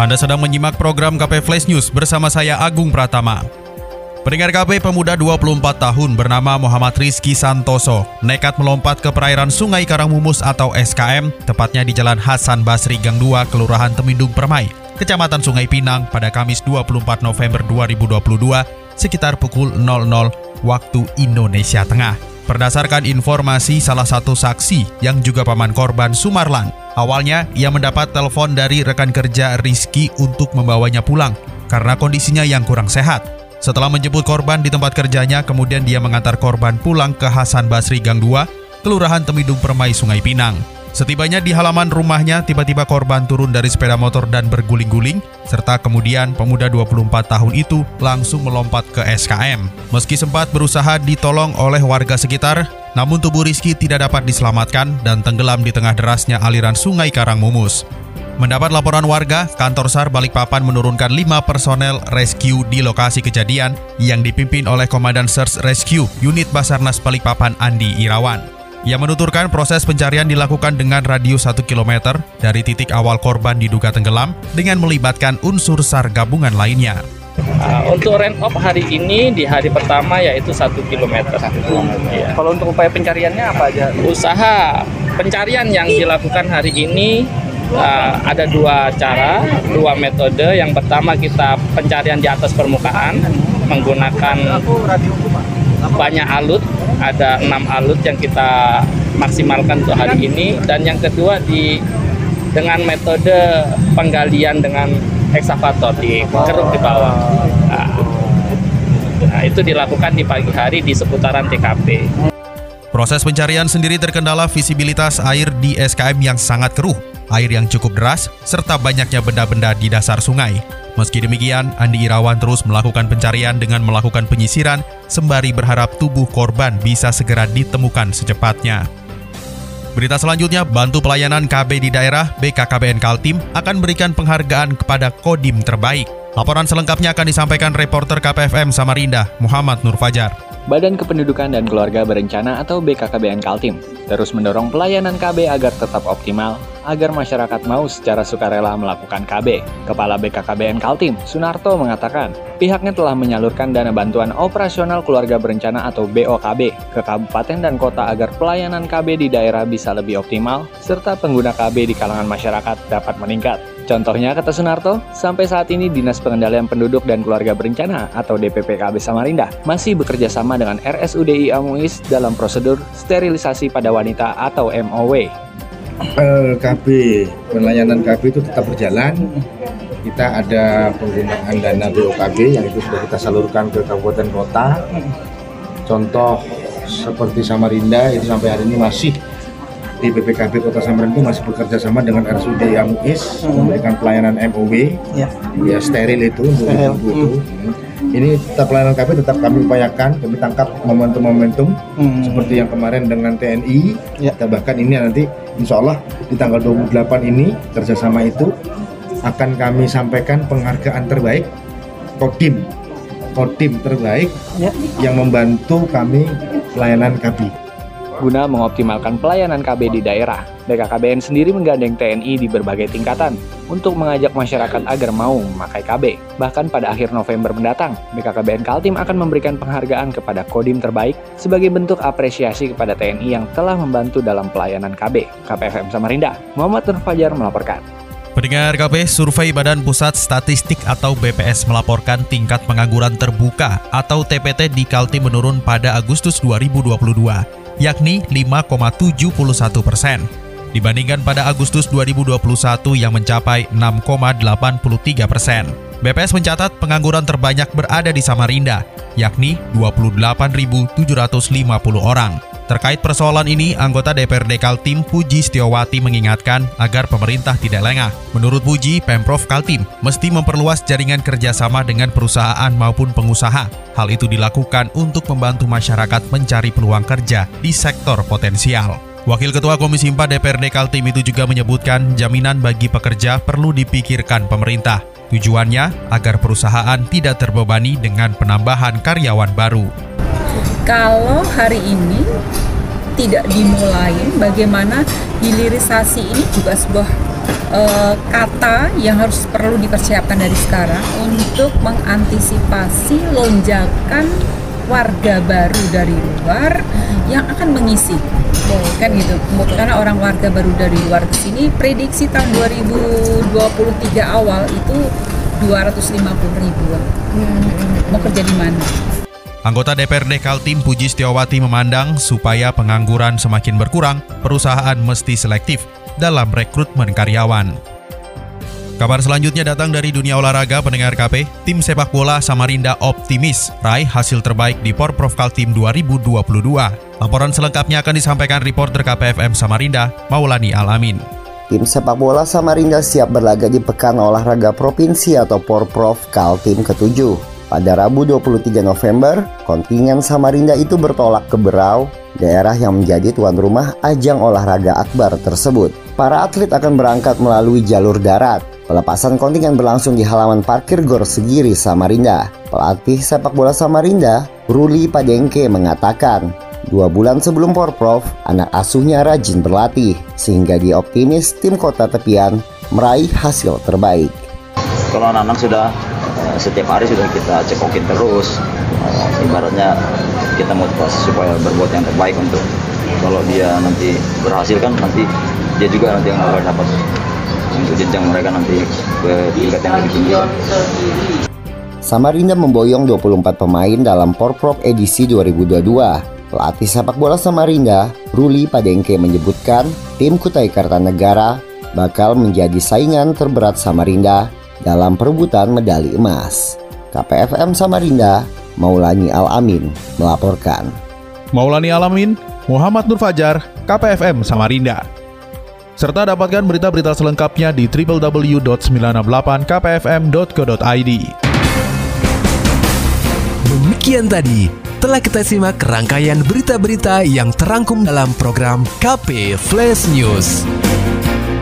Anda sedang menyimak program KP Flash News bersama saya Agung Pratama. Pendengar KP pemuda 24 tahun bernama Muhammad Rizky Santoso nekat melompat ke perairan Sungai Karangmumus atau SKM, tepatnya di Jalan Hasan Basri Gang 2, Kelurahan Temindung Permai, Kecamatan Sungai Pinang pada Kamis 24 November 2022 sekitar pukul 00 waktu Indonesia Tengah. Berdasarkan informasi salah satu saksi yang juga paman korban Sumarlan, Awalnya, ia mendapat telepon dari rekan kerja Rizky untuk membawanya pulang karena kondisinya yang kurang sehat. Setelah menjemput korban di tempat kerjanya, kemudian dia mengantar korban pulang ke Hasan Basri Gang 2, Kelurahan Temidung Permai, Sungai Pinang. Setibanya di halaman rumahnya, tiba-tiba korban turun dari sepeda motor dan berguling-guling, serta kemudian pemuda 24 tahun itu langsung melompat ke SKM. Meski sempat berusaha ditolong oleh warga sekitar, namun tubuh Rizky tidak dapat diselamatkan dan tenggelam di tengah derasnya aliran sungai Karangmumus. Mendapat laporan warga, kantor SAR Balikpapan menurunkan lima personel rescue di lokasi kejadian yang dipimpin oleh Komandan Search Rescue Unit Basarnas Balikpapan Andi Irawan. Ia menuturkan proses pencarian dilakukan dengan radius 1 km dari titik awal korban diduga tenggelam dengan melibatkan unsur SAR gabungan lainnya. Uh, untuk rent off hari ini di hari pertama yaitu satu kilometer. Ya. Kalau untuk upaya pencariannya apa aja? Usaha pencarian yang dilakukan hari ini uh, ada dua cara, dua metode. Yang pertama kita pencarian di atas permukaan menggunakan banyak alut, ada enam alut yang kita maksimalkan untuk hari ini. Dan yang kedua di dengan metode penggalian dengan eksavator di keruk di bawah. Nah, nah, itu dilakukan di pagi hari di seputaran TKP. Proses pencarian sendiri terkendala visibilitas air di SKM yang sangat keruh, air yang cukup deras, serta banyaknya benda-benda di dasar sungai. Meski demikian, Andi Irawan terus melakukan pencarian dengan melakukan penyisiran, sembari berharap tubuh korban bisa segera ditemukan secepatnya. Berita selanjutnya, bantu pelayanan KB di daerah BKKBN Kaltim akan berikan penghargaan kepada Kodim terbaik. Laporan selengkapnya akan disampaikan reporter KPFM Samarinda, Muhammad Nur Fajar. Badan Kependudukan dan Keluarga Berencana atau BKKBN Kaltim terus mendorong pelayanan KB agar tetap optimal agar masyarakat mau secara sukarela melakukan KB. Kepala BKKBN Kaltim, Sunarto mengatakan, pihaknya telah menyalurkan dana bantuan operasional keluarga berencana atau BOKB ke kabupaten dan kota agar pelayanan KB di daerah bisa lebih optimal, serta pengguna KB di kalangan masyarakat dapat meningkat. Contohnya, kata Sunarto, sampai saat ini Dinas Pengendalian Penduduk dan Keluarga Berencana atau DPPKB Samarinda masih bekerja sama dengan RSUDI Amuis dalam prosedur sterilisasi pada wanita atau MOW. KB pelayanan KB itu tetap berjalan. Kita ada penggunaan dana BOKB yang itu sudah kita salurkan ke kabupaten kota. Contoh seperti Samarinda itu sampai hari ini masih di BPKB Kota Samarinda masih bekerja sama dengan RSUD Amuis memberikan pelayanan MOW ya, ya steril itu untuk itu. Hmm ini tetap pelayanan KP tetap kami upayakan kami tangkap momentum-momentum hmm. seperti yang kemarin dengan TNI ya. kita bahkan ini nanti insya Allah di tanggal 28 ini kerjasama itu akan kami sampaikan penghargaan terbaik Kodim Kodim terbaik ya. yang membantu kami pelayanan KB guna mengoptimalkan pelayanan KB di daerah. BKKBN sendiri menggandeng TNI di berbagai tingkatan untuk mengajak masyarakat agar mau memakai KB. Bahkan pada akhir November mendatang, BKKBN Kaltim akan memberikan penghargaan kepada Kodim terbaik sebagai bentuk apresiasi kepada TNI yang telah membantu dalam pelayanan KB. KPFM Samarinda, Muhammad Nur Fajar melaporkan. Pendengar KP, survei Badan Pusat Statistik atau BPS melaporkan tingkat pengangguran terbuka atau TPT di Kaltim menurun pada Agustus 2022 yakni 5,71 persen, dibandingkan pada Agustus 2021 yang mencapai 6,83 persen. BPS mencatat pengangguran terbanyak berada di Samarinda, yakni 28.750 orang. Terkait persoalan ini, anggota DPRD Kaltim Puji Setiawati mengingatkan agar pemerintah tidak lengah. Menurut Puji, Pemprov Kaltim mesti memperluas jaringan kerjasama dengan perusahaan maupun pengusaha. Hal itu dilakukan untuk membantu masyarakat mencari peluang kerja di sektor potensial. Wakil Ketua Komisi 4 DPRD Kaltim itu juga menyebutkan jaminan bagi pekerja perlu dipikirkan pemerintah. Tujuannya agar perusahaan tidak terbebani dengan penambahan karyawan baru kalau hari ini tidak dimulai, bagaimana hilirisasi ini juga sebuah uh, kata yang harus perlu dipersiapkan dari sekarang untuk mengantisipasi lonjakan warga baru dari luar yang akan mengisi. Kan gitu karena orang warga baru dari luar ke sini prediksi tahun 2023 awal itu 250 ribuan mau kerja di mana Anggota DPRD Kaltim Puji Setiawati memandang supaya pengangguran semakin berkurang, perusahaan mesti selektif dalam rekrutmen karyawan. Kabar selanjutnya datang dari dunia olahraga pendengar KP. Tim sepak bola Samarinda optimis raih hasil terbaik di Porprov Kaltim 2022. Laporan selengkapnya akan disampaikan reporter KPFM Samarinda, Maulani Alamin. Tim sepak bola Samarinda siap berlaga di Pekan Olahraga Provinsi atau Porprov Kaltim ke-7. Pada Rabu 23 November, kontingen Samarinda itu bertolak ke Berau, daerah yang menjadi tuan rumah ajang olahraga akbar tersebut. Para atlet akan berangkat melalui jalur darat. Pelepasan kontingen berlangsung di halaman parkir Gor Segiri, Samarinda. Pelatih sepak bola Samarinda, Ruli Padengke mengatakan, Dua bulan sebelum Porprov, anak asuhnya rajin berlatih, sehingga dia optimis tim kota tepian meraih hasil terbaik. Kalau anak-anak sudah setiap hari sudah kita cekokin terus uh, ibaratnya kita motivasi supaya berbuat yang terbaik untuk kalau dia nanti berhasil kan nanti dia juga nanti yang akan dapat untuk jenjang mereka nanti ke tingkat yang lebih tinggi. Samarinda memboyong 24 pemain dalam Porprov edisi 2022. Pelatih sepak bola Samarinda, Ruli Padengke menyebutkan tim Kutai Kartanegara bakal menjadi saingan terberat Samarinda dalam perebutan medali emas. KPFM Samarinda, Maulani Alamin melaporkan. Maulani Alamin, Muhammad Nur Fajar, KPFM Samarinda. Serta dapatkan berita-berita selengkapnya di www.968kpfm.co.id. Demikian tadi telah kita simak rangkaian berita-berita yang terangkum dalam program KP Flash News.